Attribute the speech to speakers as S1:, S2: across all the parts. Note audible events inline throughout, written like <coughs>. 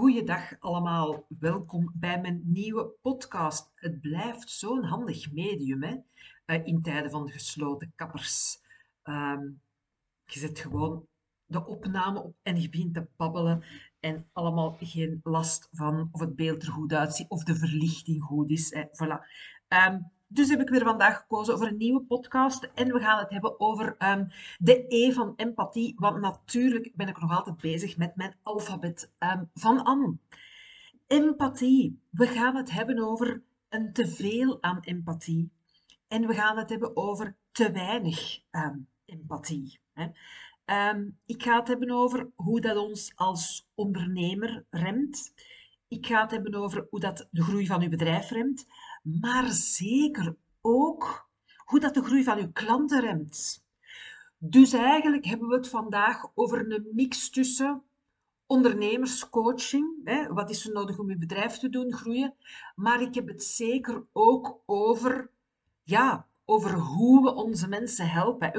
S1: Goeiedag allemaal, welkom bij mijn nieuwe podcast. Het blijft zo'n handig medium hè? Uh, in tijden van gesloten kappers. Ehm, je zet gewoon de opname op en je begint te babbelen en allemaal geen last van of het beeld er goed uitziet of de verlichting goed is. Hè? Voilà. Um, dus heb ik weer vandaag gekozen voor een nieuwe podcast. En we gaan het hebben over um, de E van empathie. Want natuurlijk ben ik nog altijd bezig met mijn alfabet um, van Anne. Empathie. We gaan het hebben over een teveel aan empathie. En we gaan het hebben over te weinig empathie. Hè. ik ga het hebben over hoe dat ons als ondernemer remt. Ik ga het hebben over hoe dat de groei van uw bedrijf remt maar zeker ook hoe dat de groei van uw klanten remt. Dus eigenlijk hebben we het vandaag over een mix tussen ondernemerscoaching, hè, wat is er nodig om je bedrijf te doen groeien, maar ik heb het zeker ook over, ja, over hoe we onze mensen helpen.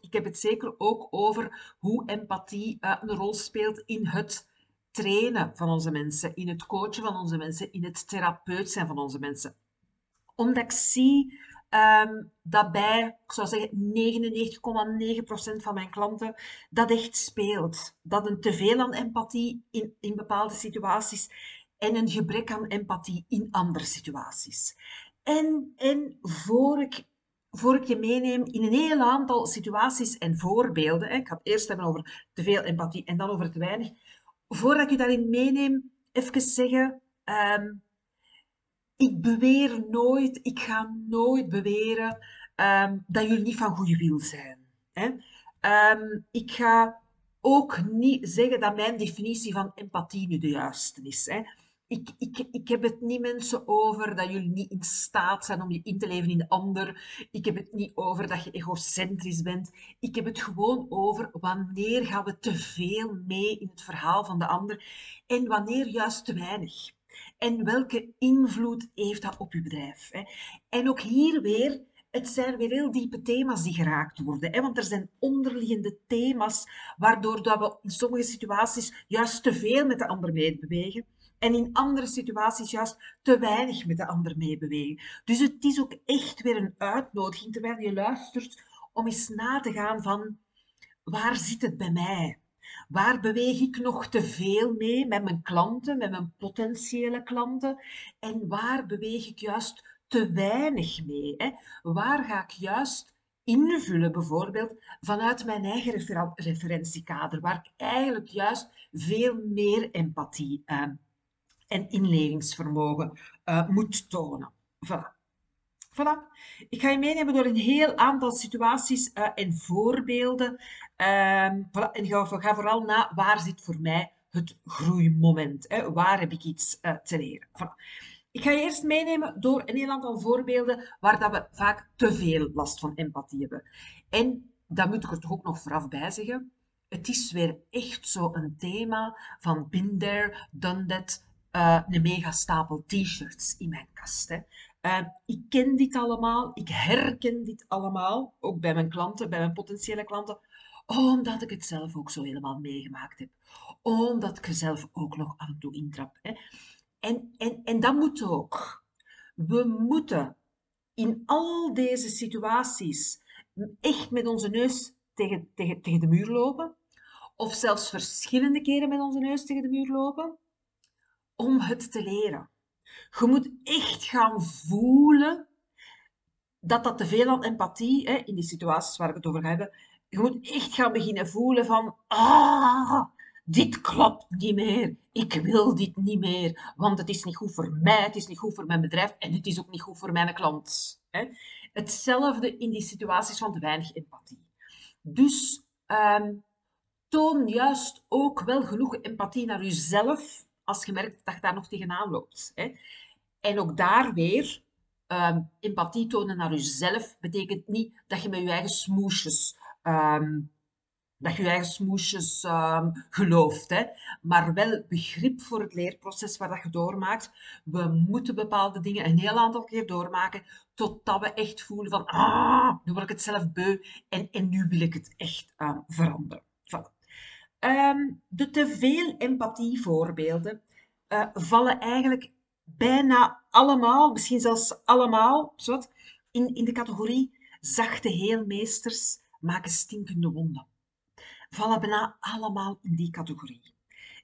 S1: Ik heb het zeker ook over hoe empathie eh, een rol speelt in het trainen van onze mensen, in het coachen van onze mensen, in het therapeut zijn van onze mensen omdat ik zie um, dat bij, ik zou zeggen, 99,9% van mijn klanten dat echt speelt. Dat een teveel aan empathie in, in bepaalde situaties en een gebrek aan empathie in andere situaties. En, en voor ik voor ik je meeneem in een heel aantal situaties en voorbeelden. Ik ga het eerst hebben over te veel empathie en dan over te weinig. Voordat ik je daarin meeneem, even zeggen, um, ik beweer nooit, ik ga nooit beweren ehm, dat jullie niet van goede wil zijn. Hè? Ehm, ik ga ook niet zeggen dat mijn definitie van empathie nu de juiste is. Hè? Ik, ik, ik heb het niet mensen over dat jullie niet in staat zijn om je in te leven in de ander. Ik heb het niet over dat je egocentrisch bent. Ik heb het gewoon over wanneer gaan we te veel mee in het verhaal van de ander en wanneer juist te weinig. En welke invloed heeft dat op uw bedrijf? En ook hier weer, het zijn weer heel diepe thema's die geraakt worden. Want er zijn onderliggende thema's waardoor dat we in sommige situaties juist te veel met de ander meebewegen. En in andere situaties juist te weinig met de ander meebewegen. Dus het is ook echt weer een uitnodiging, terwijl je luistert, om eens na te gaan van waar zit het bij mij? Waar beweeg ik nog te veel mee met mijn klanten, met mijn potentiële klanten? En waar beweeg ik juist te weinig mee? Hè? Waar ga ik juist invullen, bijvoorbeeld, vanuit mijn eigen referentiekader, waar ik eigenlijk juist veel meer empathie uh, en inlevingsvermogen uh, moet tonen. Voilà. Voilà. Ik ga je meenemen door een heel aantal situaties uh, en voorbeelden. Voilà. En ga, vooral na waar zit voor mij het groeimoment. Hè? Waar heb ik iets uh, te leren? Ik ga je eerst meenemen door een heel aantal voorbeelden waar dat we vaak te veel last van empathie hebben. En daar moet ik er toch ook nog vooraf bij zeggen. Het is weer echt zo een thema van been there, done that, uh, een mega stapel t-shirts in mijn kast. Hè. Uh, ik ken dit allemaal, ik herken dit allemaal, ook bij mijn klanten, bij mijn potentiële klanten, omdat ik het zelf ook zo helemaal meegemaakt heb. Omdat ik er zelf ook nog af en toe intrap. Hè. En, en, en dat moet ook. We moeten in al deze situaties echt met onze neus tegen, tegen, tegen de muur lopen. Of zelfs verschillende keren met onze neus tegen de muur lopen. Om het te leren. Je moet echt gaan voelen dat dat te veel aan empathie, hè, in die situaties waar ik het over heb, je moet echt gaan beginnen voelen van, ah, dit klopt niet meer. Ik wil dit niet meer, want het is niet goed voor mij, het is niet goed voor mijn bedrijf en het is ook niet goed voor mijn klant. Hè. Hetzelfde in die situaties van te weinig empathie. Dus um, toon juist ook wel genoeg empathie naar jezelf als je merkt dat je daar nog tegenaan loopt. Hè. En ook daar weer, um, empathie tonen naar jezelf betekent niet dat je met je eigen smoesjes, um, dat je, eigen smoesjes um, gelooft, hè. maar wel begrip voor het leerproces waar dat je doormaakt. We moeten bepaalde dingen een heel aantal keer doormaken, totdat we echt voelen van, ah, nu word ik het zelf beu en, en nu wil ik het echt veranderen. Voilà. de te veel empathievoorbeelden uh, vallen eigenlijk bijna allemaal, misschien zelfs allemaal, in, in de categorie zachte heelmeesters maken stinkende wonden. Vallen bijna allemaal in die categorie.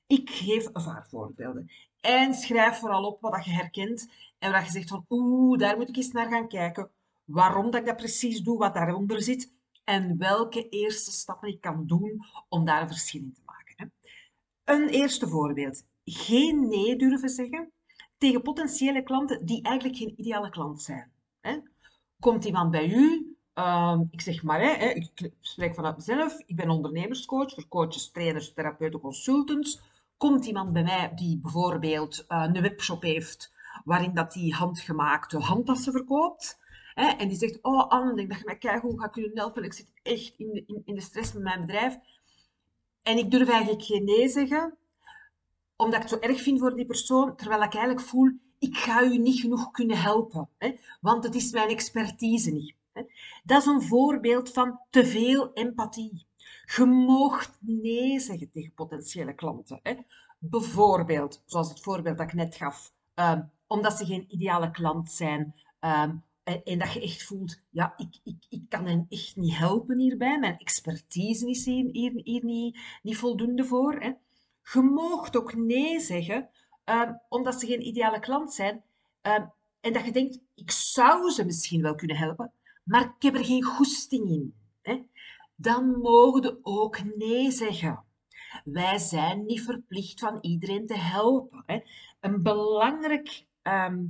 S1: Ik geef een paar voorbeelden. En schrijf vooral op wat je herkent en waar je zegt van oeh, daar moet ik eens naar gaan kijken. Waarom dat ik dat precies doe, wat daaronder zit en welke eerste stappen ik kan doen om daar een verschil in te maken. Een eerste voorbeeld. Geen nee durven zeggen tegen potentiële klanten die eigenlijk geen ideale klant zijn. Komt iemand bij u, ehm, ik zeg maar, hè, ik spreek vanuit mezelf, ik ben ondernemerscoach voor coaches, trainers, therapeuten, consultants. Komt iemand bij mij die bijvoorbeeld uh, een webshop heeft waarin dat die handgemaakte handtassen verkoopt, hè, en die zegt, oh Anne, ik denk dat je mij ga kunnen helpen, ik zit echt in de, in, in de stress met mijn bedrijf. En ik durf eigenlijk geen nee zeggen, omdat ik het zo erg vind voor die persoon, terwijl ik eigenlijk voel, ik ga u niet genoeg kunnen helpen, hè, want het is mijn expertise niet. Dat is een voorbeeld van te veel empathie. Je moogt nee zeggen tegen potentiële klanten. Hè. Bijvoorbeeld, zoals het voorbeeld dat ik net gaf, ehm, omdat ze geen ideale klant zijn. Ehm, en, dat je echt voelt, ja, ik, ik, ik kan hen echt niet helpen hierbij. Mijn expertise is hier, hier, hier niet, voldoende voor. Hè. Je moogt ook nee zeggen, ehm, omdat ze geen ideale klant zijn. En dat je denkt, ik zou ze misschien wel kunnen helpen, maar ik heb er geen goesting in. Hè? Dan mogen we ook nee zeggen. Wij zijn niet verplicht van iedereen te helpen. Hè? Een, belangrijk, ehm,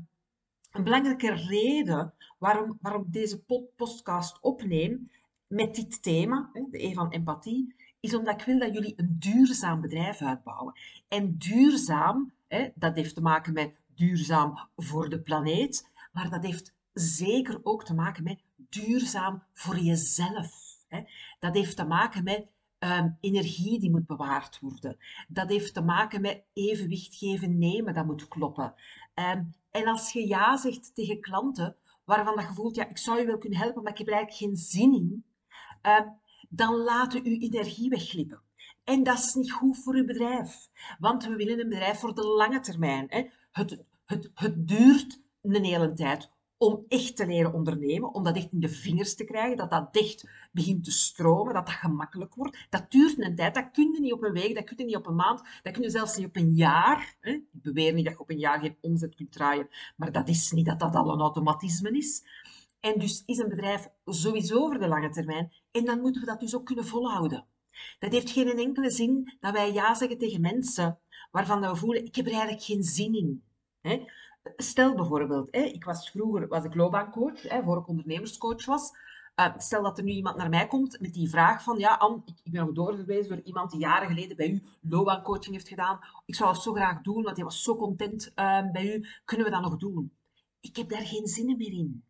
S1: een belangrijke reden waarom, waarom ik deze podcast opneem met dit thema, de E van empathie, is omdat ik wil dat jullie een duurzaam bedrijf uitbouwen. En duurzaam, hè, dat heeft te maken met duurzaam voor de planeet, maar dat heeft zeker ook te maken met duurzaam voor jezelf. Dat heeft te maken met um, energie die moet bewaard worden. Dat heeft te maken met evenwicht geven, nemen, dat moet kloppen. Um, en als je ja zegt tegen klanten waarvan dat je voelt, ja, ik zou je wel kunnen helpen, maar ik heb er eigenlijk geen zin in, um, dan laten uw energie wegglippen. En dat is niet goed voor uw bedrijf. Want we willen een bedrijf voor de lange termijn. Hè. Het, het, het duurt een hele tijd om echt te leren ondernemen, om dat echt in de vingers te krijgen, dat dat echt begint te stromen, dat dat gemakkelijk wordt. Dat duurt een tijd, dat kun je niet op een week, dat kun je niet op een maand, dat kun je zelfs niet op een jaar. Hè. Ik beweer niet dat je op een jaar geen omzet kunt draaien, maar dat is niet dat dat al een automatisme is. En dus is een bedrijf sowieso voor de lange termijn. En dan moeten we dat dus ook kunnen volhouden. Dat heeft geen enkele zin dat wij ja zeggen tegen mensen waarvan we voelen, ik heb er eigenlijk geen zin in. Stel bijvoorbeeld, ik was vroeger was ik loopbaancoach, voor ik ondernemerscoach was. Eh, stel dat er nu iemand naar mij komt met die vraag van, ja Anne, ik ben nog doorgewezen door iemand die jaren geleden bij u loopbaancoaching heeft gedaan. Ik zou het zo graag doen, want hij was zo content eh, bij u. Kunnen we dat nog doen? Ik heb daar geen zin meer in.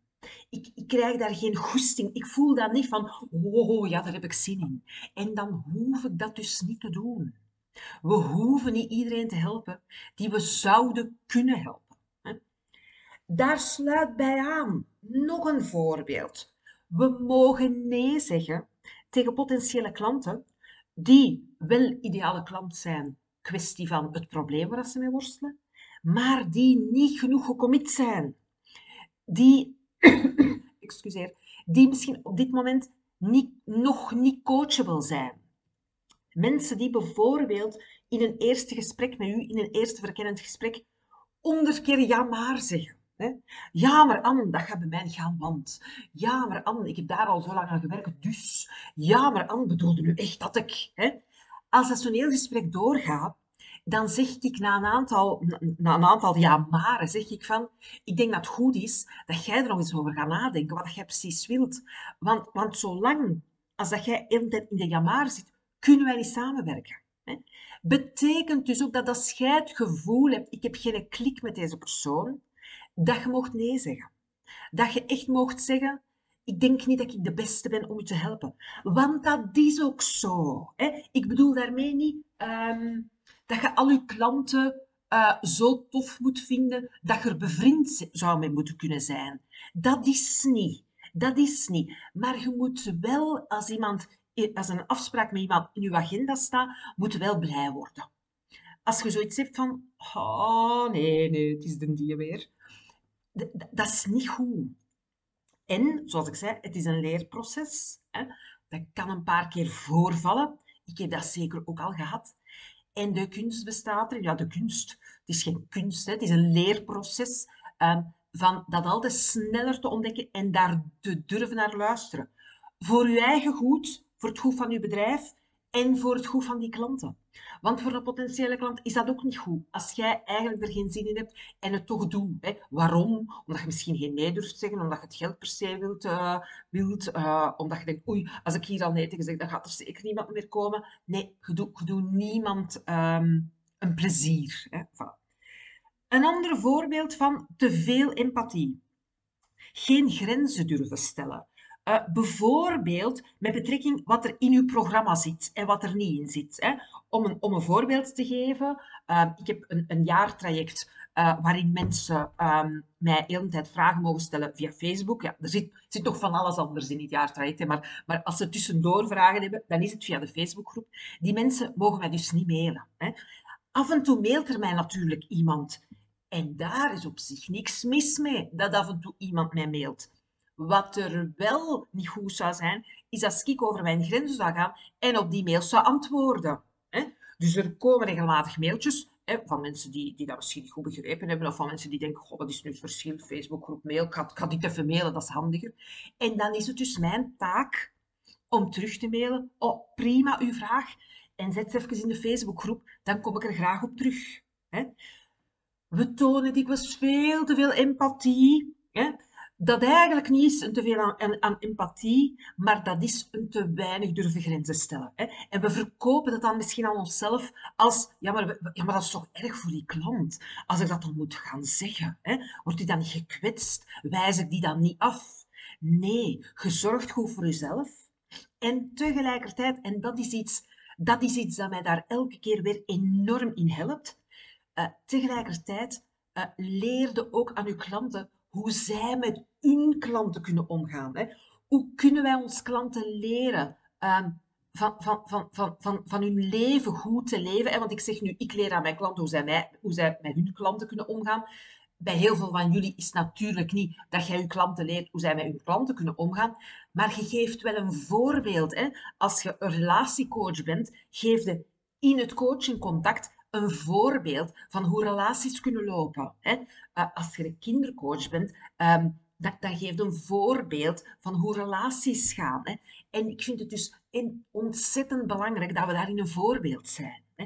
S1: Ik, ik, krijg daar geen goesting. Ik voel dan niet van, oh ja, daar heb ik zin in. En dan hoef ik dat dus niet te doen. We hoeven niet iedereen te helpen die we zouden kunnen helpen. Daar sluit bij aan nog een voorbeeld. We mogen nee zeggen tegen potentiële klanten die wel ideale klant zijn, kwestie van het probleem waar ze mee worstelen, maar die niet genoeg gecommit zijn. Die <coughs> excuseer, die misschien op dit moment niet, nog niet coachable zijn. Mensen die bijvoorbeeld in een eerste gesprek met u, in een eerste verkennend gesprek, honderd keer ja maar zeggen. Ja, maar Anne, dat gaat bij mij niet gaan, want... Ja, maar Anne, ik heb daar al zo lang aan gewerkt, dus... Ja, maar Anne, bedoelde nu echt dat ik... Hè? Als dat zo'n heel gesprek doorgaat, dan zeg ik na een aantal, na een aantal ja maar, zeg ik van, ik denk dat het goed is dat jij er nog eens over gaat nadenken, wat jij precies wilt. Want, want zolang als dat jij in de jamaar zit, kunnen wij niet samenwerken. Hè? Betekent dus ook dat als jij het gevoel hebt, ik heb geen klik met deze persoon, dat je mocht nee zeggen. Dat je echt mocht zeggen, ik denk niet dat ik de beste ben om u te helpen. Want dat is ook zo. Hè? Ik bedoel daarmee niet... Ehm, dat je al je klanten uh, zo tof moet vinden dat je er bevriend zou mee moeten kunnen zijn. Dat is niet. Dat is niet. Maar je moet wel, als iemand, als een afspraak met iemand in je agenda staat, moet wel blij worden. Als je zoiets hebt van, oh nee, nee, het is de die weer. Dat is niet goed. En, zoals ik zei, het is een leerproces. Hè. Dat kan een paar keer voorvallen. Ik heb dat zeker ook al gehad. En de kunst bestaat er, ja, de kunst, het is geen kunst, hè, het is een leerproces uh, van dat altijd sneller te ontdekken en daar te durven naar luisteren. Voor uw eigen goed, voor het goed van uw bedrijf en voor het goed van die klanten. Want voor een potentiële klant is dat ook niet goed. Als jij eigenlijk er geen zin in hebt en het toch doet. Hè. Waarom? Omdat je misschien geen nee durft zeggen, omdat je het geld per se wilt, uh, wilt uh, omdat je denkt, oei, als ik hier al nee tegen zeg, dan gaat er zeker niemand meer komen. Nee, je doet, niemand um, een plezier. Hè. Voilà. Een ander voorbeeld van te veel empathie. Geen grenzen durven stellen. Uh, bijvoorbeeld met betrekking wat er in uw programma zit en wat er niet in zit. Hè. Om, een, om een voorbeeld te geven, uh, ik heb een, een jaartraject uh, waarin mensen um, mij de hele tijd vragen mogen stellen via Facebook. Ja, er zit, zit toch van alles anders in het jaartraject, hè, maar, maar als ze tussendoor vragen hebben, dan is het via de Facebookgroep. Die mensen mogen mij dus niet mailen. Hè. Af en toe mailt er mij natuurlijk iemand. En daar is op zich niks mis mee dat af en toe iemand mij mailt. Wat er wel niet goed zou zijn, is als ik over mijn grenzen zou gaan en op die mails zou antwoorden. Dus er komen regelmatig mailtjes van mensen die, die dat misschien niet goed begrepen hebben, of van mensen die denken, wat is nu het verschil, Facebookgroep, mail, ga, ik ga even mailen, dat is handiger. En dan is het dus mijn taak om terug te mailen, oh, prima, uw vraag, en zet ze even in de Facebookgroep, dan kom ik er graag op terug. We tonen dikwijls veel te veel empathie, dat eigenlijk niet is een te veel aan, aan, empathie, maar dat is een te weinig durven grenzen stellen. Hè. En we verkopen dat dan misschien aan onszelf als, ja maar, ja, maar dat is toch erg voor die klant. Als ik dat dan moet gaan zeggen, hè, wordt die dan niet gekwetst? Wijs ik die dan niet af? Nee, je zorgt goed voor jezelf. En tegelijkertijd, en dat is iets dat, is iets dat mij daar elke keer weer enorm in helpt, uh, tegelijkertijd uh, leerde ook aan uw klanten hoe zij met hun klanten kunnen omgaan. Hè? Hoe kunnen wij ons klanten leren um, van, van, van, van, van, van hun leven goed te leven? Want ik zeg nu, ik leer aan mijn klanten hoe zij, mij, hoe zij met hun klanten kunnen omgaan. Bij heel veel van jullie is natuurlijk niet dat jij je klanten leert hoe zij met hun klanten kunnen omgaan, maar je geeft wel een voorbeeld. Hè? Als je een relatiecoach bent, geef je in het coachingcontact een voorbeeld van hoe relaties kunnen lopen. Hè? Uh, als je een kindercoach bent, um, dat, dat, geeft een voorbeeld van hoe relaties gaan. Hè? En ik vind het dus ontzettend belangrijk dat we daarin een voorbeeld zijn. Hè?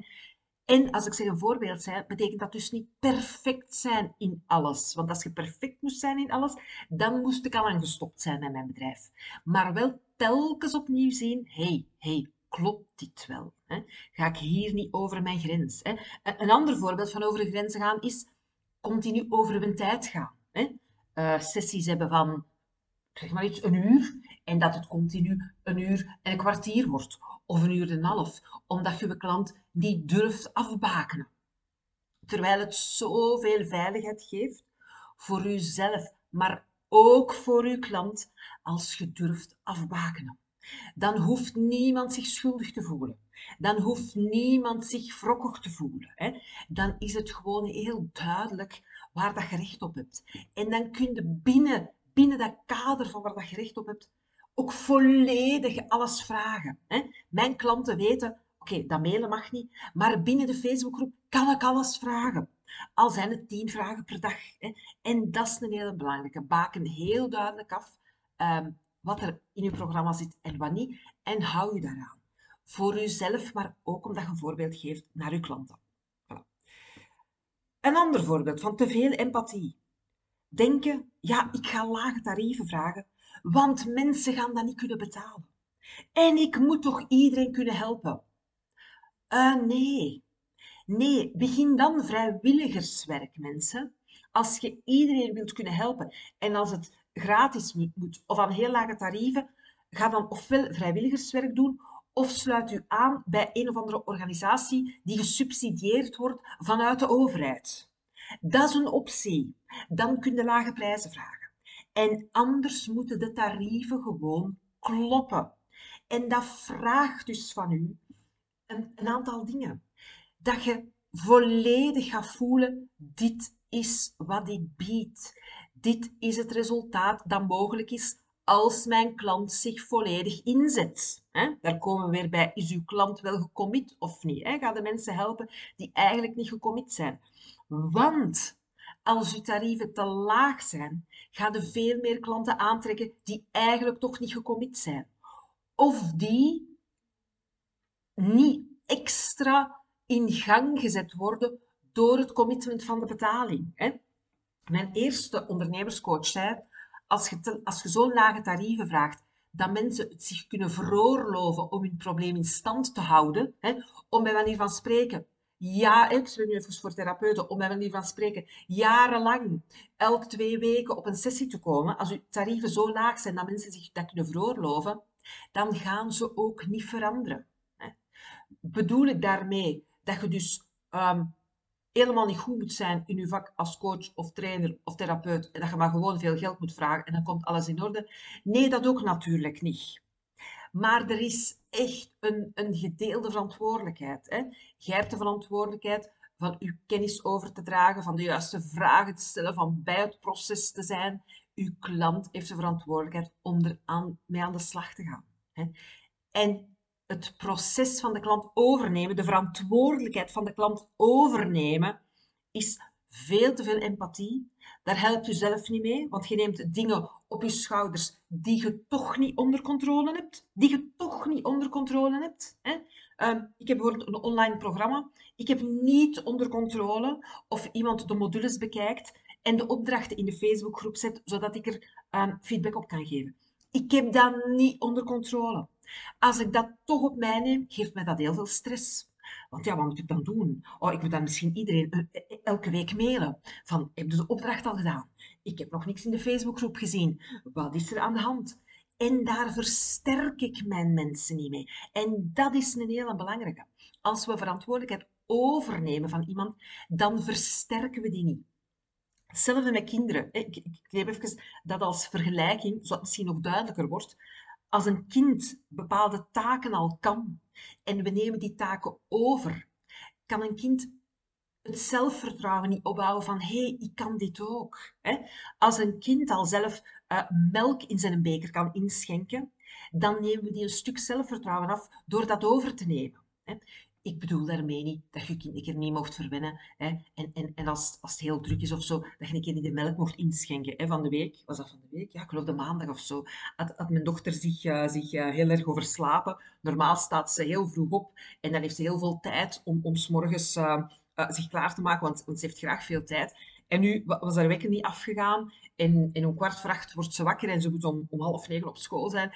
S1: En als ik zeg een voorbeeld zijn, betekent dat dus niet perfect zijn in alles. Want als je perfect moest zijn in alles, dan moest ik al lang gestopt zijn met mijn bedrijf. Maar wel telkens opnieuw zien, hey, hey, klopt dit wel? Hè? Ga ik hier niet over mijn grens? Hè? Een ander voorbeeld van over de grenzen gaan is continu over mijn tijd gaan. Hè? Uh, sessies hebben van, zeg maar iets, een uur en dat het continu een uur en een kwartier wordt. Of een uur en een half, omdat je je klant niet durft afbakenen. Terwijl het zoveel veiligheid geeft voor jezelf, maar ook voor je klant als je durft afbakenen. Dan hoeft niemand zich schuldig te voelen. Dan hoeft niemand zich wrokkig te voelen. Hè. Dan is het gewoon heel duidelijk waar dat je recht op hebt. En dan kun je binnen, binnen dat kader van waar dat je recht op hebt, ook volledig alles vragen. Hè. Mijn klanten weten, oké, dat mailen mag niet, maar binnen de Facebookgroep kan ik alles vragen. Al zijn het tien vragen per dag. Hè. En dat is een hele belangrijke. Baken heel duidelijk af. Um, wat er in je programma zit en wat niet. En hou je daaraan. Voor jezelf, maar ook omdat je een voorbeeld geeft naar je klanten. Voilà. Een ander voorbeeld van te veel empathie. Denken, ja, ik ga lage tarieven vragen, want mensen gaan dat niet kunnen betalen. En ik moet toch iedereen kunnen helpen? Uh, nee. Nee, begin dan vrijwilligerswerk, mensen. Als je iedereen wilt kunnen helpen en als het gratis moet of aan heel lage tarieven, ga dan ofwel vrijwilligerswerk doen of sluit u aan bij een of andere organisatie die gesubsidieerd wordt vanuit de overheid. Dat is een optie. Dan kun je lage prijzen vragen. En anders moeten de tarieven gewoon kloppen. En dat vraagt dus van u een, een aantal dingen. Dat je volledig ga voelen, dit is wat ik bied. Dit is het resultaat dat mogelijk is als mijn klant zich volledig inzet. Daar komen we weer bij, is uw klant wel gecommit of niet? Ga de mensen helpen die eigenlijk niet gecommit zijn. Want als uw tarieven te laag zijn, gaan er veel meer klanten aantrekken die eigenlijk toch niet gecommit zijn. Of die niet extra in gang gezet worden door het commitment van de betaling. Mijn eerste ondernemerscoach zei, als je, als je zo'n lage tarieven vraagt, dat mensen het zich kunnen veroorloven om hun probleem in stand te houden, hè, om bij manier van spreken, ja, ik spreek nu even voor therapeuten, om bij manier van spreken, jarenlang, elk twee weken op een sessie te komen, als uw tarieven zo laag zijn dat mensen zich dat kunnen veroorloven, dan gaan ze ook niet veranderen. Bedoel ik daarmee dat je dus ehm, helemaal niet goed moet zijn in je vak als coach of trainer of therapeut en dat je maar gewoon veel geld moet vragen en dan komt alles in orde. Nee, dat ook natuurlijk niet. Maar er is echt een, een gedeelde verantwoordelijkheid. Hè? Jij hebt de verantwoordelijkheid van uw kennis over te dragen, van de juiste vragen te stellen, van bij het proces te zijn. Uw klant heeft de verantwoordelijkheid om er aan, mee aan de slag te gaan. Hè? En het proces van de klant overnemen, de verantwoordelijkheid van de klant overnemen, is veel te veel empathie. Daar helpt u zelf niet mee, want je neemt dingen op je schouders die je toch niet onder controle hebt. Die je toch niet onder controle hebt. Hè? Ehm, ik heb bijvoorbeeld een online programma. Ik heb niet onder controle of iemand de modules bekijkt en de opdrachten in de Facebookgroep zet, zodat ik er um, feedback op kan geven. Ik heb dat niet onder controle. Als ik dat toch op mij neem, geeft mij dat heel veel stress. Want ja, wat moet ik dan doen? Oh, ik moet dan misschien iedereen eh, eh, elke week mailen. Van, heb je de opdracht al gedaan? Ik heb nog niks in de Facebookgroep gezien. Wat is er aan de hand? En daar versterk ik mijn mensen niet mee. En dat is een hele belangrijke. Als we verantwoordelijkheid overnemen van iemand, dan versterken we die niet. Hetzelfde met kinderen. Ik neem even dat als vergelijking, zodat het misschien nog duidelijker wordt. Als een kind bepaalde taken al kan en we nemen die taken over, kan een kind het zelfvertrouwen niet opbouwen van hé, hey, ik kan dit ook. Als een kind al zelf uh, melk in zijn beker kan inschenken, dan nemen we die een stuk zelfvertrouwen af door dat over te nemen. Ik bedoel daarmee niet dat je kind een niet mocht verwennen. Hè? En, en, en als, als het heel druk is of zo, dat je een keer niet de melk mocht inschenken. Hè? Van de week, was dat van de week? Ja, ik geloof de maandag of zo. Had, mijn dochter zich, uh, zich uh, heel erg overslapen. Normaal staat ze heel vroeg op en dan heeft ze heel veel tijd om, om s morgens uh, zich klaar te maken, want, ze heeft graag veel tijd. En nu was haar wekker niet afgegaan en, en om kwart voor acht wordt ze wakker en ze moet om, om half negen op school zijn.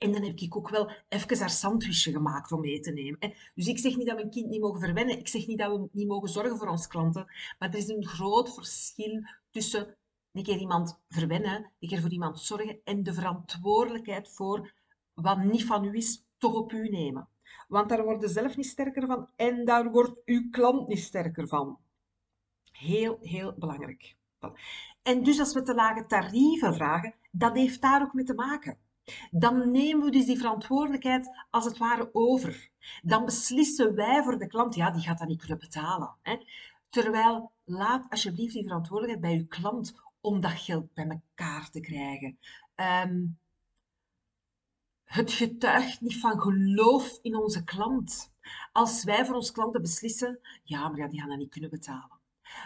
S1: En dan heb ik ook wel even haar sandwichje gemaakt om mee te nemen. Dus ik zeg niet dat we een kind niet mogen verwennen. Ik zeg niet dat we niet mogen zorgen voor onze klanten. Maar er is een groot verschil tussen een keer iemand verwennen, een keer voor iemand zorgen en de verantwoordelijkheid voor wat niet van u is, toch op u nemen. Want daar wordt je zelf niet sterker van en daar wordt uw klant niet sterker van. Heel, heel belangrijk. En dus als we te lage tarieven vragen, dat heeft daar ook mee te maken dan nemen we dus die verantwoordelijkheid als het ware over. Dan beslissen wij voor de klant, ja, die gaat dat niet kunnen betalen. Hè. Terwijl, laat alsjeblieft die verantwoordelijkheid bij uw klant om dat geld bij elkaar te krijgen. Ehm, het getuigt niet van geloof in onze klant. Als wij voor onze klanten beslissen, ja, maar ja, die gaan dat niet kunnen betalen.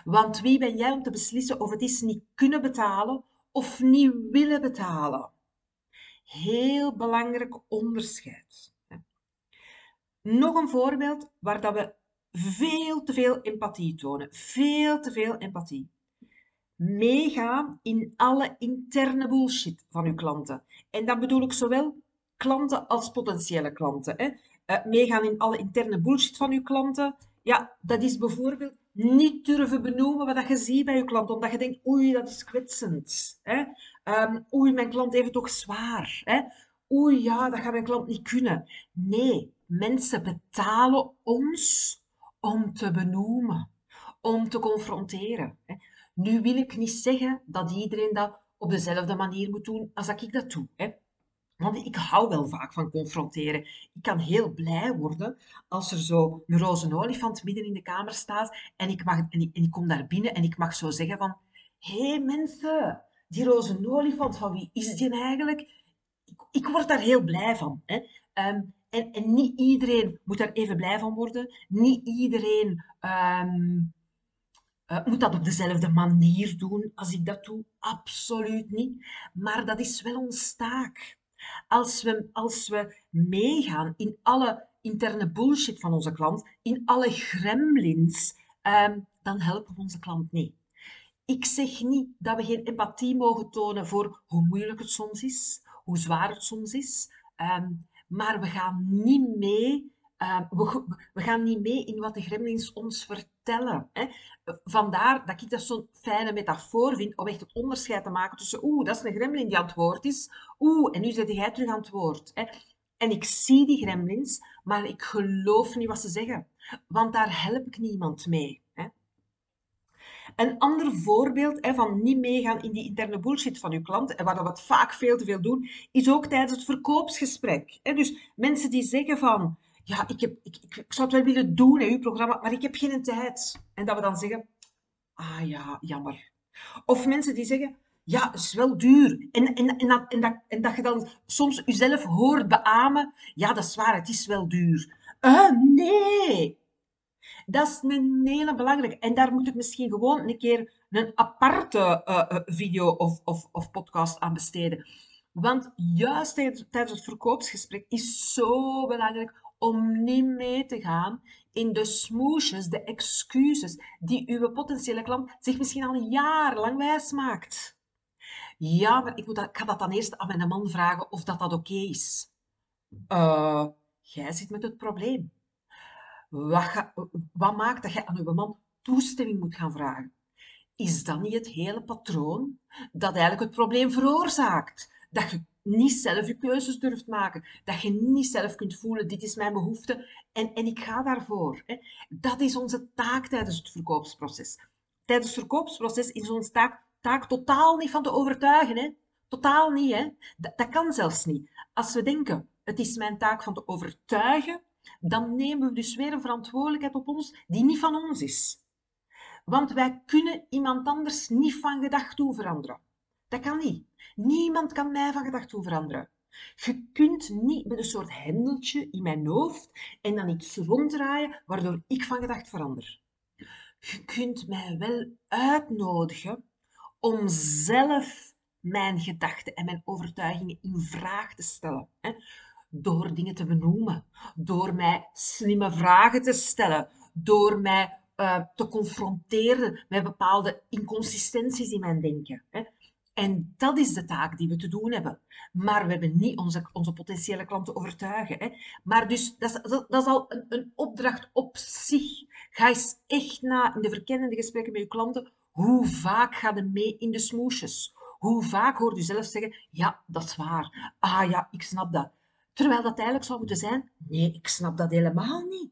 S1: Want wie ben jij om te beslissen of het is niet kunnen betalen of niet willen betalen? Heel belangrijk onderscheid. Nog een voorbeeld waar dat we veel te veel empathie tonen. Veel te veel empathie. Meegaan in alle interne bullshit van uw klanten. En dan bedoel ik zowel klanten als potentiële klanten. Hè. Uh, meegaan in alle interne bullshit van uw klanten. Ja, dat is bijvoorbeeld niet durven benoemen wat je ziet bij je klant, omdat je denkt, oei, dat is kwetsend. Hè? Um, oei, mijn klant heeft het toch zwaar. Hè? Oei, ja, dat gaat mijn klant niet kunnen. Nee, mensen betalen ons om te benoemen, om te confronteren. Hè? Nu wil ik niet zeggen dat iedereen dat op dezelfde manier moet doen als dat ik dat doe. Hè? Want ik hou wel vaak van confronteren. Ik kan heel blij worden als er zo een roze olifant midden in de kamer staat en ik, mag, en ik, kom daar binnen en ik mag zo zeggen van hé hey mensen, die roze olifant, van wie is die eigenlijk? Ik, ik word daar heel blij van. Hè? Ehm, en, en, niet iedereen moet daar even blij van worden. Niet iedereen ehm, uh, moet dat op dezelfde manier doen als ik dat doe? Absoluut niet. Maar dat is wel ons taak. Als we, als we meegaan in alle interne bullshit van onze klant, in alle gremlins, um, dan helpen we onze klant niet. Ik zeg niet dat we geen empathie mogen tonen voor hoe moeilijk het soms is, hoe zwaar het soms is, um, maar we gaan niet mee uh, we, we, gaan niet mee in wat de gremlins ons vertellen. Hè. Vandaar dat ik dat zo'n fijne metafoor vind om echt het onderscheid te maken tussen oeh, dat is een gremlin die aan het woord is, oeh, en nu zit jij terug aan het woord. Hè. En ik zie die gremlins, maar ik geloof niet wat ze zeggen, want daar help ik niemand mee. Een ander voorbeeld hè, van niet meegaan in die interne bullshit van uw klant, en waar we vaak veel te veel doen, is ook tijdens het verkoopsgesprek. Hè. Dus mensen die zeggen van, ja, ik, heb, ik, ik, zou het wel willen doen, in uw programma, maar ik heb geen tijd. En dat we dan zeggen, ah ja, jammer. Of mensen die zeggen, ja, het is wel duur. En, en, en, dat, en, dat, en dat je dan soms jezelf hoort beamen, ja, dat is waar, het is wel duur. Uh, nee, dat is een hele belangrijke. En daar moet ik misschien gewoon een keer een aparte uh, video of, of, of podcast aan besteden. Want juist tijdens het verkoopsgesprek is zo belangrijk om niet mee te gaan in de smoesjes, de excuses die uw potentiële klant zich misschien al jarenlang wijs maakt. Ja, maar ik, moet dat, ga dat dan eerst aan mijn man vragen of dat, dat oké is. Uh, jij zit met het probleem. Wat, wat maakt dat jij aan uw man toestemming moet gaan vragen? Is dat niet het hele patroon dat eigenlijk het probleem veroorzaakt? Dat je niet zelf je keuzes durft maken. Dat je niet zelf kunt voelen, dit is mijn behoefte en, en ik ga daarvoor. Dat is onze taak tijdens het verkoopsproces. Tijdens het verkoopsproces is onze taak, taak totaal niet van te overtuigen. Hè. Totaal niet. Hè. Dat, dat kan zelfs niet. Als we denken, het is mijn taak van te overtuigen, dan nemen we dus weer een verantwoordelijkheid op ons die niet van ons is. Want wij kunnen iemand anders niet van gedachten veranderen. Dat kan niet. Niemand kan mij van gedachten veranderen. Je kunt niet met een soort hendeltje in mijn hoofd en dan iets ronddraaien waardoor ik van gedacht verander. Je kunt mij wel uitnodigen om zelf mijn gedachten en mijn overtuigingen in vraag te stellen. Door dingen te benoemen, door mij slimme vragen te stellen, door mij uh, te confronteren met bepaalde inconsistenties in mijn denken. Hè? En dat is de taak die we te doen hebben. Maar we hebben niet onze, onze potentiële klanten overtuigen. Hè. Maar dus, dat is, dat, al een, een, opdracht op zich. Ga eens echt na in de verkennende gesprekken met je klanten. Hoe vaak ga je mee in de smoesjes? Hoe vaak hoort u zelf zeggen, ja, dat is waar. Ah ja, ik snap dat. Terwijl dat eigenlijk zou moeten zijn, nee, ik snap dat helemaal niet.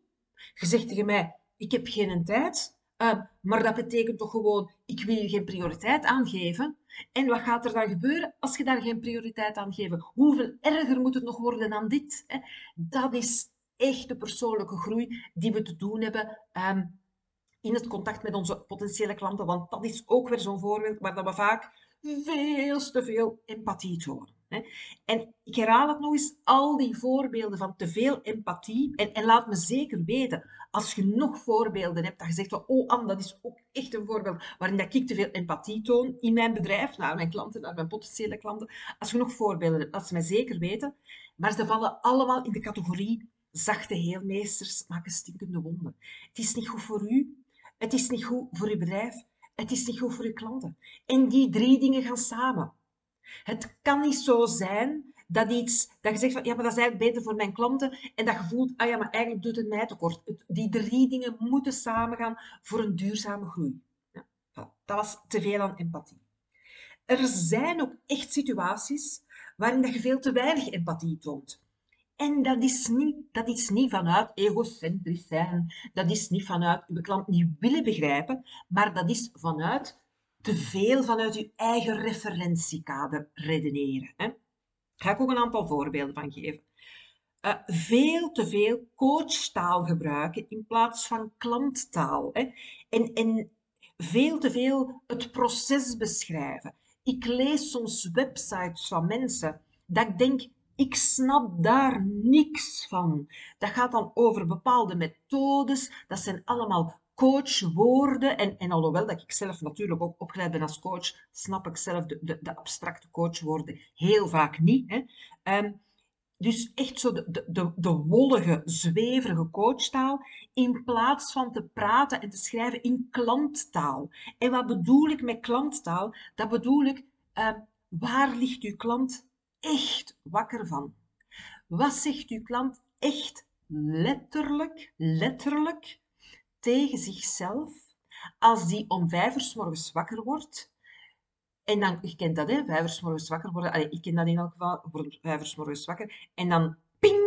S1: Je zegt tegen mij, ik heb geen tijd. Uh, maar dat betekent toch gewoon, ik wil je geen prioriteit aangeven. En wat gaat er dan gebeuren als je daar geen prioriteit aan geeft? Hoeveel erger moet het nog worden dan dit? Hè? Dat is echt de persoonlijke groei die we te doen hebben um, in het contact met onze potentiële klanten. Want dat is ook weer zo'n voorbeeld waar we vaak veel te veel empathie tonen. En ik herhaal het nog eens, al die voorbeelden van te veel empathie. En, en laat me zeker weten, als je nog voorbeelden hebt, dat je zegt, oh Anne, dat is ook echt een voorbeeld waarin dat ik te veel empathie toon in mijn bedrijf, naar mijn klanten, naar mijn potentiële klanten. Als je nog voorbeelden hebt, laat ze mij zeker weten. Maar ze vallen allemaal in de categorie zachte heelmeesters maken stinkende wonden. Het is niet goed voor u, het is niet goed voor uw bedrijf, het is niet goed voor uw klanten. En die drie dingen gaan samen. Het kan niet zo zijn dat, iets, dat je zegt van ja, maar dat is eigenlijk beter voor mijn klanten en dat je voelt, ah ja, maar eigenlijk doet het mij tekort. Die drie dingen moeten samengaan voor een duurzame groei. Ja, dat was te veel aan empathie. Er zijn ook echt situaties waarin dat je veel te weinig empathie toont. En dat is niet, dat is niet vanuit egocentrisch zijn, dat is niet vanuit uw klant niet willen begrijpen, maar dat is vanuit te veel vanuit je eigen referentiekader redeneren. Hè? ga ik ook een aantal voorbeelden van geven. Uh, veel te veel coachtaal gebruiken in plaats van klanttaal. Hè. En, en veel te veel het proces beschrijven. Ik lees soms websites van mensen dat ik denk, ik snap daar niks van. Dat gaat dan over bepaalde methodes. Dat zijn allemaal coachwoorden. En, en alhoewel dat ik zelf natuurlijk ook opgeleid ben als coach, snap ik zelf de, de, de abstracte coachwoorden heel vaak niet. Hè. Um, dus echt zo de, de, de, wollige, zweverige coachtaal, in plaats van te praten en te schrijven in klanttaal. En wat bedoel ik met klanttaal? Dat bedoel ik, uh, waar ligt uw klant echt wakker van? Wat zegt uw klant echt letterlijk, letterlijk tegen zichzelf als die om vijf uur s morgens wakker wordt en dan, je kent dat, hè, vijf uur s morgens wakker worden. Allee, ik ken dat in elk geval, voor vijf uur s morgens wakker. En dan, ping,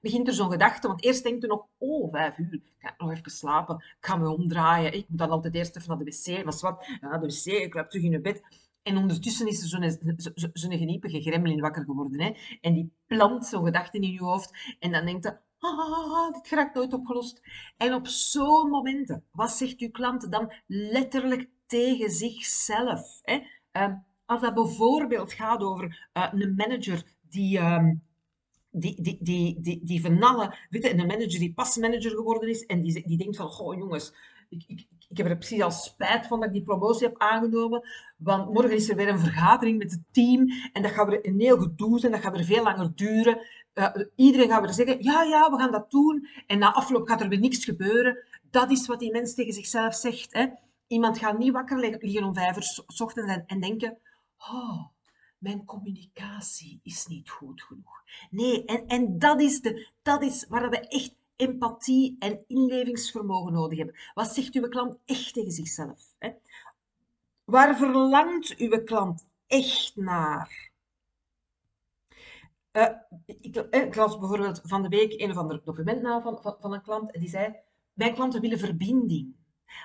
S1: begint er zo'n gedachte. Want eerst denkt u nog, oh, vijf uur, ik ga nog even slapen. Ik ga me omdraaien. Ik moet dan altijd eerst even naar de wc. Was wat? Ja, de wc, ik loop terug in bed. En ondertussen is er zo'n zo, zo geniepige gremlin wakker geworden. Hè? En die plant zo'n gedachte in je hoofd. En dan denkt je, ah, dit raakt nooit opgelost. En op zo'n momenten, wat zegt uw klant dan letterlijk tegen zichzelf? Hè? Um, als dat bijvoorbeeld gaat over uh, een manager die, um, die, die, die, die, die van alle, weet een manager die pas manager geworden is en die, die denkt van, goh jongens, ik, ik, ik heb er precies al spijt van dat ik die promotie heb aangenomen, want morgen is er weer een vergadering met het team en dat gaat weer een heel gedoe zijn, dat gaat weer veel langer duren. Uh, iedereen gaat weer zeggen, ja, ja, we gaan dat doen. En na afloop gaat er weer niks gebeuren. Dat is wat die mens tegen zichzelf zegt. Hè. Iemand gaat niet wakker liggen om vijf uur s ochtends en, en denken, oh, mijn communicatie is niet goed genoeg. Nee, en, en dat, is de, dat is waar we echt empathie en inlevingsvermogen nodig hebben. Wat zegt uw klant echt tegen zichzelf? Hè? Waar verlangt uw klant echt naar? Uh, ik, eh, ik, las bijvoorbeeld van de week een of ander document na van, van, een klant en die zei, mijn klanten willen verbinding.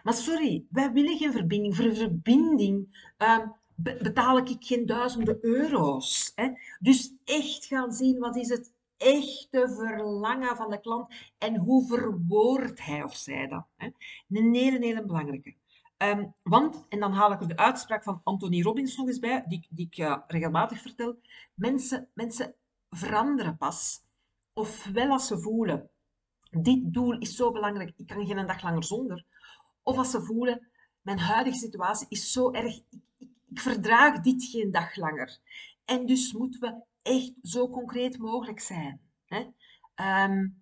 S1: Maar sorry, wij willen geen verbinding. Voor verbinding uh, betaal ik geen duizenden euro's. Hè? Dus echt gaan zien wat is het echte verlangen van de klant en hoe verwoordt hij of zij dat. Hè? Een hele, hele belangrijke. Um, want, en dan haal ik de uitspraak van Anthony Robbins nog eens bij, die, die ik uh, regelmatig vertel. Mensen, mensen veranderen pas, ofwel als ze voelen, dit doel is zo belangrijk, ik kan geen dag langer zonder, of als ze voelen, mijn huidige situatie is zo erg, ik, ik, ik verdraag dit geen dag langer. En dus moeten we echt zo concreet mogelijk zijn. Hè? Um,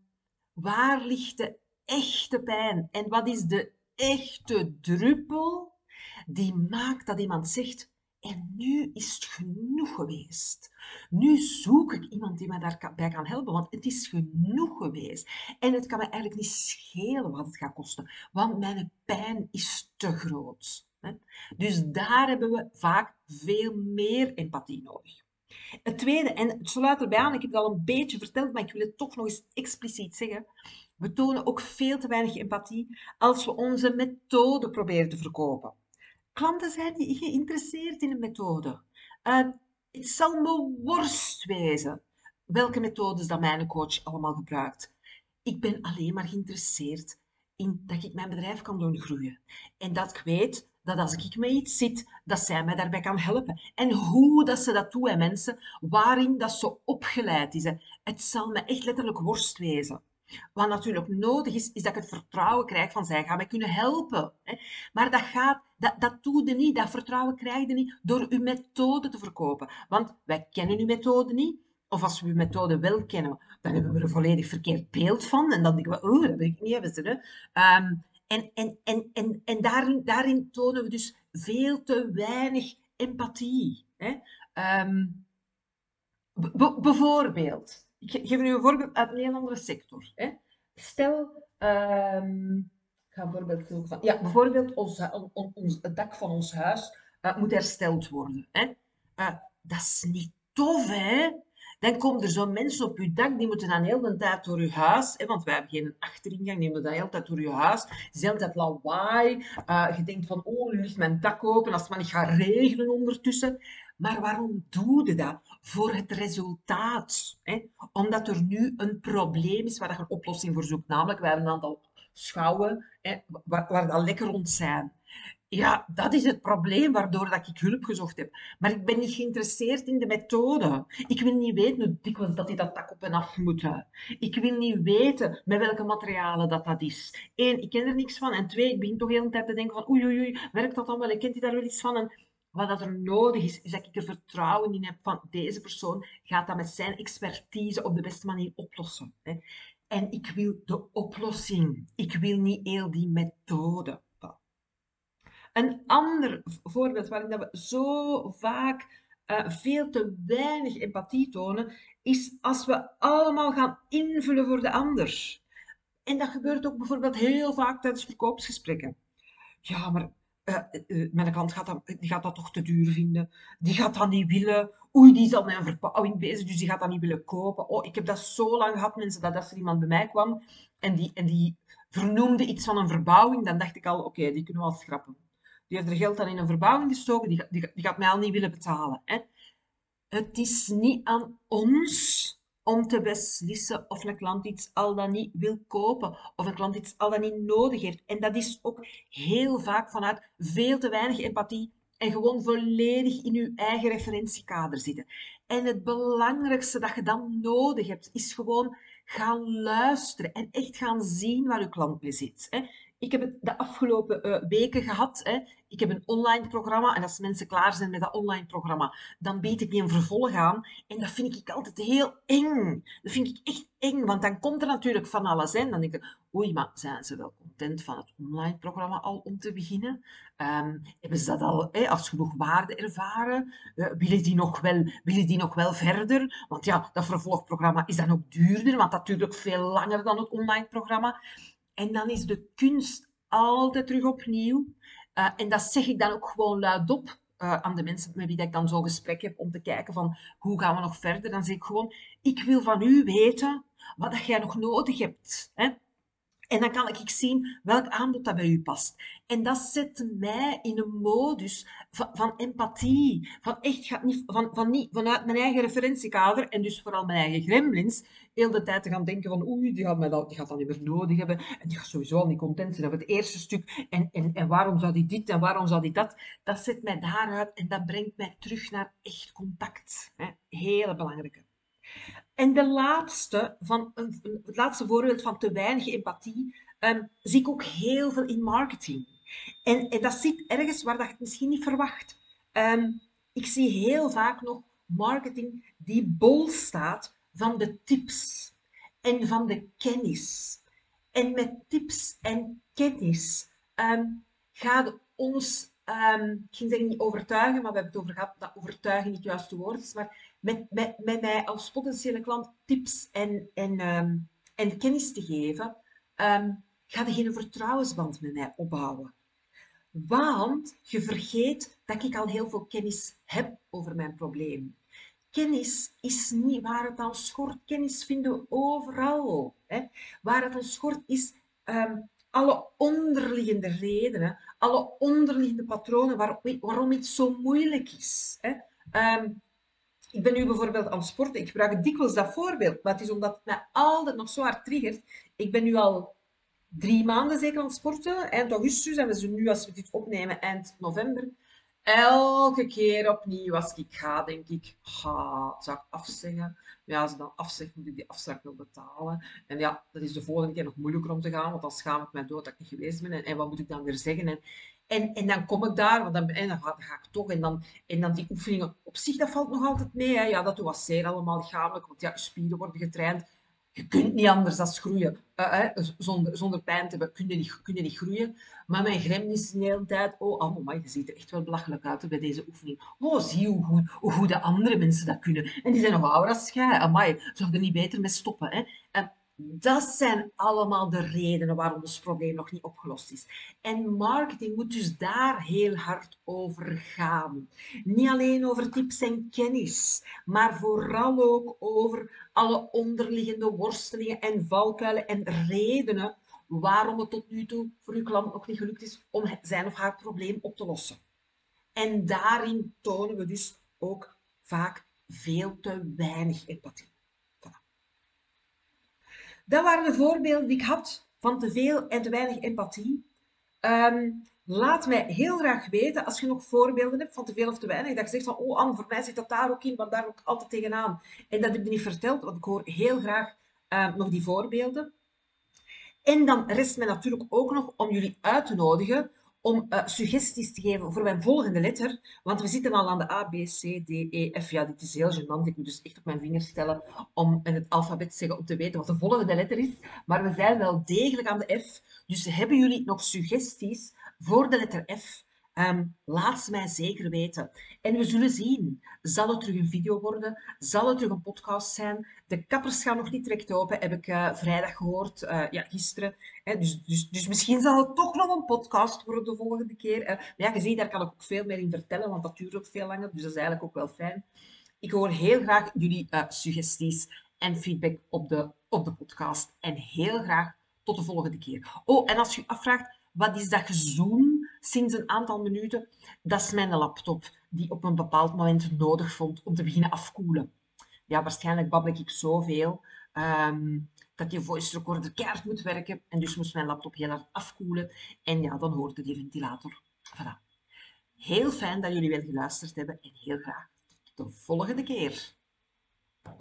S1: waar ligt de echte pijn? En wat is de echte druppel die maakt dat iemand zegt, en nu is het genoeg geweest. Nu zoek ik iemand die me daarbij kan helpen, want het is genoeg geweest. En het kan me eigenlijk niet schelen wat het gaat kosten, want mijn pijn is te groot. Dus daar hebben we vaak veel meer empathie nodig. Het tweede, en het sluit erbij aan, ik heb het al een beetje verteld, maar ik wil het toch nog eens expliciet zeggen. We tonen ook veel te weinig empathie als we onze methode proberen te verkopen. Klanten zijn niet geïnteresseerd in een methode. Uh, het zal me worst wezen welke methodes dat mijn coach allemaal gebruikt. Ik ben alleen maar geïnteresseerd in dat ik mijn bedrijf kan doen groeien. En dat ik weet dat als ik met iets zit, dat zij mij daarbij kan helpen. En hoe dat ze dat doen, mensen, waarin dat ze opgeleid is. Het zal me echt letterlijk worst wezen. Wat natuurlijk nodig is, is dat ik het vertrouwen krijg van zij gaan mij kunnen helpen. Maar dat, gaat, dat, dat doe je niet, dat vertrouwen krijg je niet door uw methode te verkopen. Want wij kennen uw methode niet. Of als we uw methode wel kennen, dan hebben we er een volledig verkeerd beeld van. En dan denken we, oh, dat wil ik niet hebben. Um, en en, en, en, en daarin, daarin tonen we dus veel te weinig empathie. Hè? Um, bijvoorbeeld, ik geef nu een voorbeeld uit een heel andere sector. Hè. Stel, um, ik ga een voorbeeld zoeken van... Ja, bijvoorbeeld ons, ons, het dak van ons huis uh, moet hersteld worden. Hè. Uh, dat is niet tof, hè? Dan komen er zo mensen op je dak, die moeten dan heel de tijd door je huis, hè, want wij hebben geen achteringang, die moeten dan heel de tijd door je huis. Het is de hele tijd lawaai. Uh, je denkt van, oh, nu ligt mijn dak open, als het maar niet gaat regenen ondertussen. Maar waarom doe je dat? Voor het resultaat. Hè? Omdat er nu een probleem is waar je een oplossing voor zoekt. Namelijk, wij hebben een aantal schouwen hè, waar, waar dat lekker rond zijn. Ja, dat is het probleem waardoor dat ik hulp gezocht heb. Maar ik ben niet geïnteresseerd in de methode. Ik wil niet weten hoe dikwijls dat die dat dak op en af moeten. Ik wil niet weten met welke materialen dat dat is. Eén, ik ken er niks van. En twee, ik begin toch heel de tijd te denken van oei, oei, werkt dat dan wel? Ik kent daar wel iets van? En wat dat er nodig is, is dat ik er vertrouwen in heb van deze persoon gaat dat met zijn expertise op de beste manier oplossen. En ik wil de oplossing. Ik wil niet heel die methode. Een ander voorbeeld waarin dat we zo vaak uh, veel te weinig empathie tonen, is als we allemaal gaan invullen voor de ander. En dat gebeurt ook bijvoorbeeld heel vaak tijdens verkoopsgesprekken. Ja, maar uh, uh, mijn klant gaat dat, die gaat dat toch te duur vinden. Die gaat dat niet willen. Oei, die is al met een verbouwing bezig, dus die gaat dat niet willen kopen. Oh, ik heb dat zo lang gehad, mensen, dat als er iemand bij mij kwam en die, en die vernoemde iets van een verbouwing, dan dacht ik al, oké, die kunnen we al schrappen. Die heeft er geld aan in een verbouwing gestoken, die, die, die gaat mij al niet willen betalen. Hè? Het is niet aan ons om te beslissen of een klant iets al dan niet wil kopen, of een klant iets al dan niet nodig heeft. En dat is ook heel vaak vanuit veel te weinig empathie en gewoon volledig in je eigen referentiekader zitten. En het belangrijkste dat je dan nodig hebt, is gewoon gaan luisteren en echt gaan zien waar je klant mee zit. Ik heb het de afgelopen uh, weken gehad. Hè. Ik heb een online programma en als mensen klaar zijn met dat online programma, dan bied ik die een vervolg aan. En dat vind ik altijd heel eng. Dat vind ik echt eng, want dan komt er natuurlijk van alles in. Dan denk ik, oei, maar zijn ze wel content van het online programma al om te beginnen? Um, hebben ze dat al hè, als genoeg waarde ervaren? Uh, willen, die nog wel, willen die nog wel verder? Want ja, dat vervolgprogramma is dan ook duurder, want dat duurt ook veel langer dan het online programma. En dan is de kunst altijd terug opnieuw. Uh, en dat zeg ik dan ook gewoon luidop uh, aan de mensen met wie ik dan zo'n gesprek heb om te kijken van hoe gaan we nog verder. Dan zeg ik gewoon, ik wil van u weten wat jij nog nodig hebt. Hè? En dan kan ik zien welk aanbod dat bij u past. En dat zet mij in een modus van, empathie. Van echt gaat niet, van, van niet vanuit mijn eigen referentiekader en dus vooral mijn eigen gremlins, heel de tijd te gaan denken van oei, die gaat, mij dat, die gaat dat niet meer nodig hebben. En die gaat sowieso al niet content zijn over het eerste stuk. En, en, en waarom zou die dit en waarom zou die dat? Dat zet mij daaruit en dat brengt mij terug naar echt contact. Hele belangrijke. En de laatste, van, het laatste voorbeeld van te weinig empathie um, zie ik ook heel veel in marketing. En, dat zit ergens waar dat je het misschien niet verwacht. Um, ik zie heel vaak nog marketing die bol staat van de tips en van de kennis. En met tips en kennis um, gaat ons, um, ik ging zeggen niet overtuigen, maar we hebben het over gehad dat overtuigen niet het juiste woord is, maar met, met, met mij als potentiële klant tips en, en, um, en kennis te geven, um, ga je geen vertrouwensband met mij opbouwen. Want je vergeet dat ik al heel veel kennis heb over mijn probleem. Kennis is niet waar het aan schort. Kennis vinden we overal. Hè? Waar het aan schort is alle onderliggende redenen, alle onderliggende patronen waar, waarom iets zo moeilijk is. Hè? Um, ik ben nu bijvoorbeeld aan het sporten. Ik gebruik dikwijls dat voorbeeld, maar het is omdat het mij altijd nog zo hard triggert. Ik ben nu al drie maanden zeker aan het sporten. Eind augustus en we zijn nu, als we dit opnemen, eind november. Elke keer opnieuw als ik ga, denk ik, ha, zou ik afzeggen? Ja, als ik dan afzeg, moet ik die afspraak wel betalen. En ja, dat is de volgende keer nog moeilijker om te gaan, want dan schaam ik mij dood dat ik niet geweest ben. En, en wat moet ik dan weer zeggen? En, en, en dan kom ik daar, want dan, en dan, ga, ik toch. En dan, en dan die oefeningen op zich, dat valt nog altijd mee. Hè. Ja, dat was zeer allemaal lichamelijk, want ja, je spieren worden getraind. Je kunt niet anders dan groeien. Uh, zonder, zonder pijn te hebben kun je, niet, kun niet groeien. Maar mijn grem is de hele tijd... Oh, oh je ziet er echt wel belachelijk uit bij deze oefening. Oh, zie hoe goed, hoe goed de andere mensen dat kunnen. En die zijn nog ouder als jij. Amai, zou er niet beter mee stoppen? Hè? Dat zijn allemaal de redenen waarom ons probleem nog niet opgelost is. En marketing moet dus daar heel hard over gaan. Niet alleen over tips en kennis, maar vooral ook over alle onderliggende worstelingen en valkuilen en redenen waarom het tot nu toe voor uw klant nog niet gelukt is om zijn of haar probleem op te lossen. En daarin tonen we dus ook vaak veel te weinig empathie. Dat waren de voorbeelden die ik had van te veel en te weinig empathie. Ehm, laat mij heel graag weten als je nog voorbeelden hebt van te veel of te weinig. Dat je zegt van, oh Anne, voor mij zit dat daar ook in, want daar ook altijd tegenaan. En dat heb je niet verteld, want ik hoor heel graag uh, nog die voorbeelden. En dan rest mij natuurlijk ook nog om jullie uit te nodigen om uh, suggesties te geven voor mijn volgende letter. Want we zitten al aan de A, B, C, D, E, F. Ja, dit is heel gênant. Ik moet dus echt op mijn vingers stellen om in het alfabet te zeggen om te weten wat de volgende letter is. Maar we zijn wel degelijk aan de F. Dus hebben jullie nog suggesties voor de letter F? Um, laat ze mij zeker weten. En we zullen zien. Zal het terug een video worden? Zal het terug een podcast zijn? De kappers gaan nog niet direct open, heb ik uh, vrijdag gehoord. Uh, ja, gisteren. Hè, dus, dus, dus misschien zal het toch nog een podcast worden de volgende keer. Maar ja, je ziet, daar kan ik ook veel meer in vertellen, want dat duurt ook veel langer. Dus dat is eigenlijk ook wel fijn. Ik hoor heel graag jullie suggesties en feedback op de, op de podcast. En heel graag tot de volgende keer. Oh, en als je afvraagt, wat is dat gezoom sinds een aantal minuten? Dat is mijn laptop, die op een bepaald moment nodig vond om te beginnen afkoelen. Ja, waarschijnlijk babbel ik zoveel um, dat die voice recorder keihard moet werken. En dus moest mijn laptop heel hard afkoelen. En ja, dan hoorde die ventilator. Voilà. Heel fijn dat jullie wel geluisterd hebben en heel graag tot de volgende keer.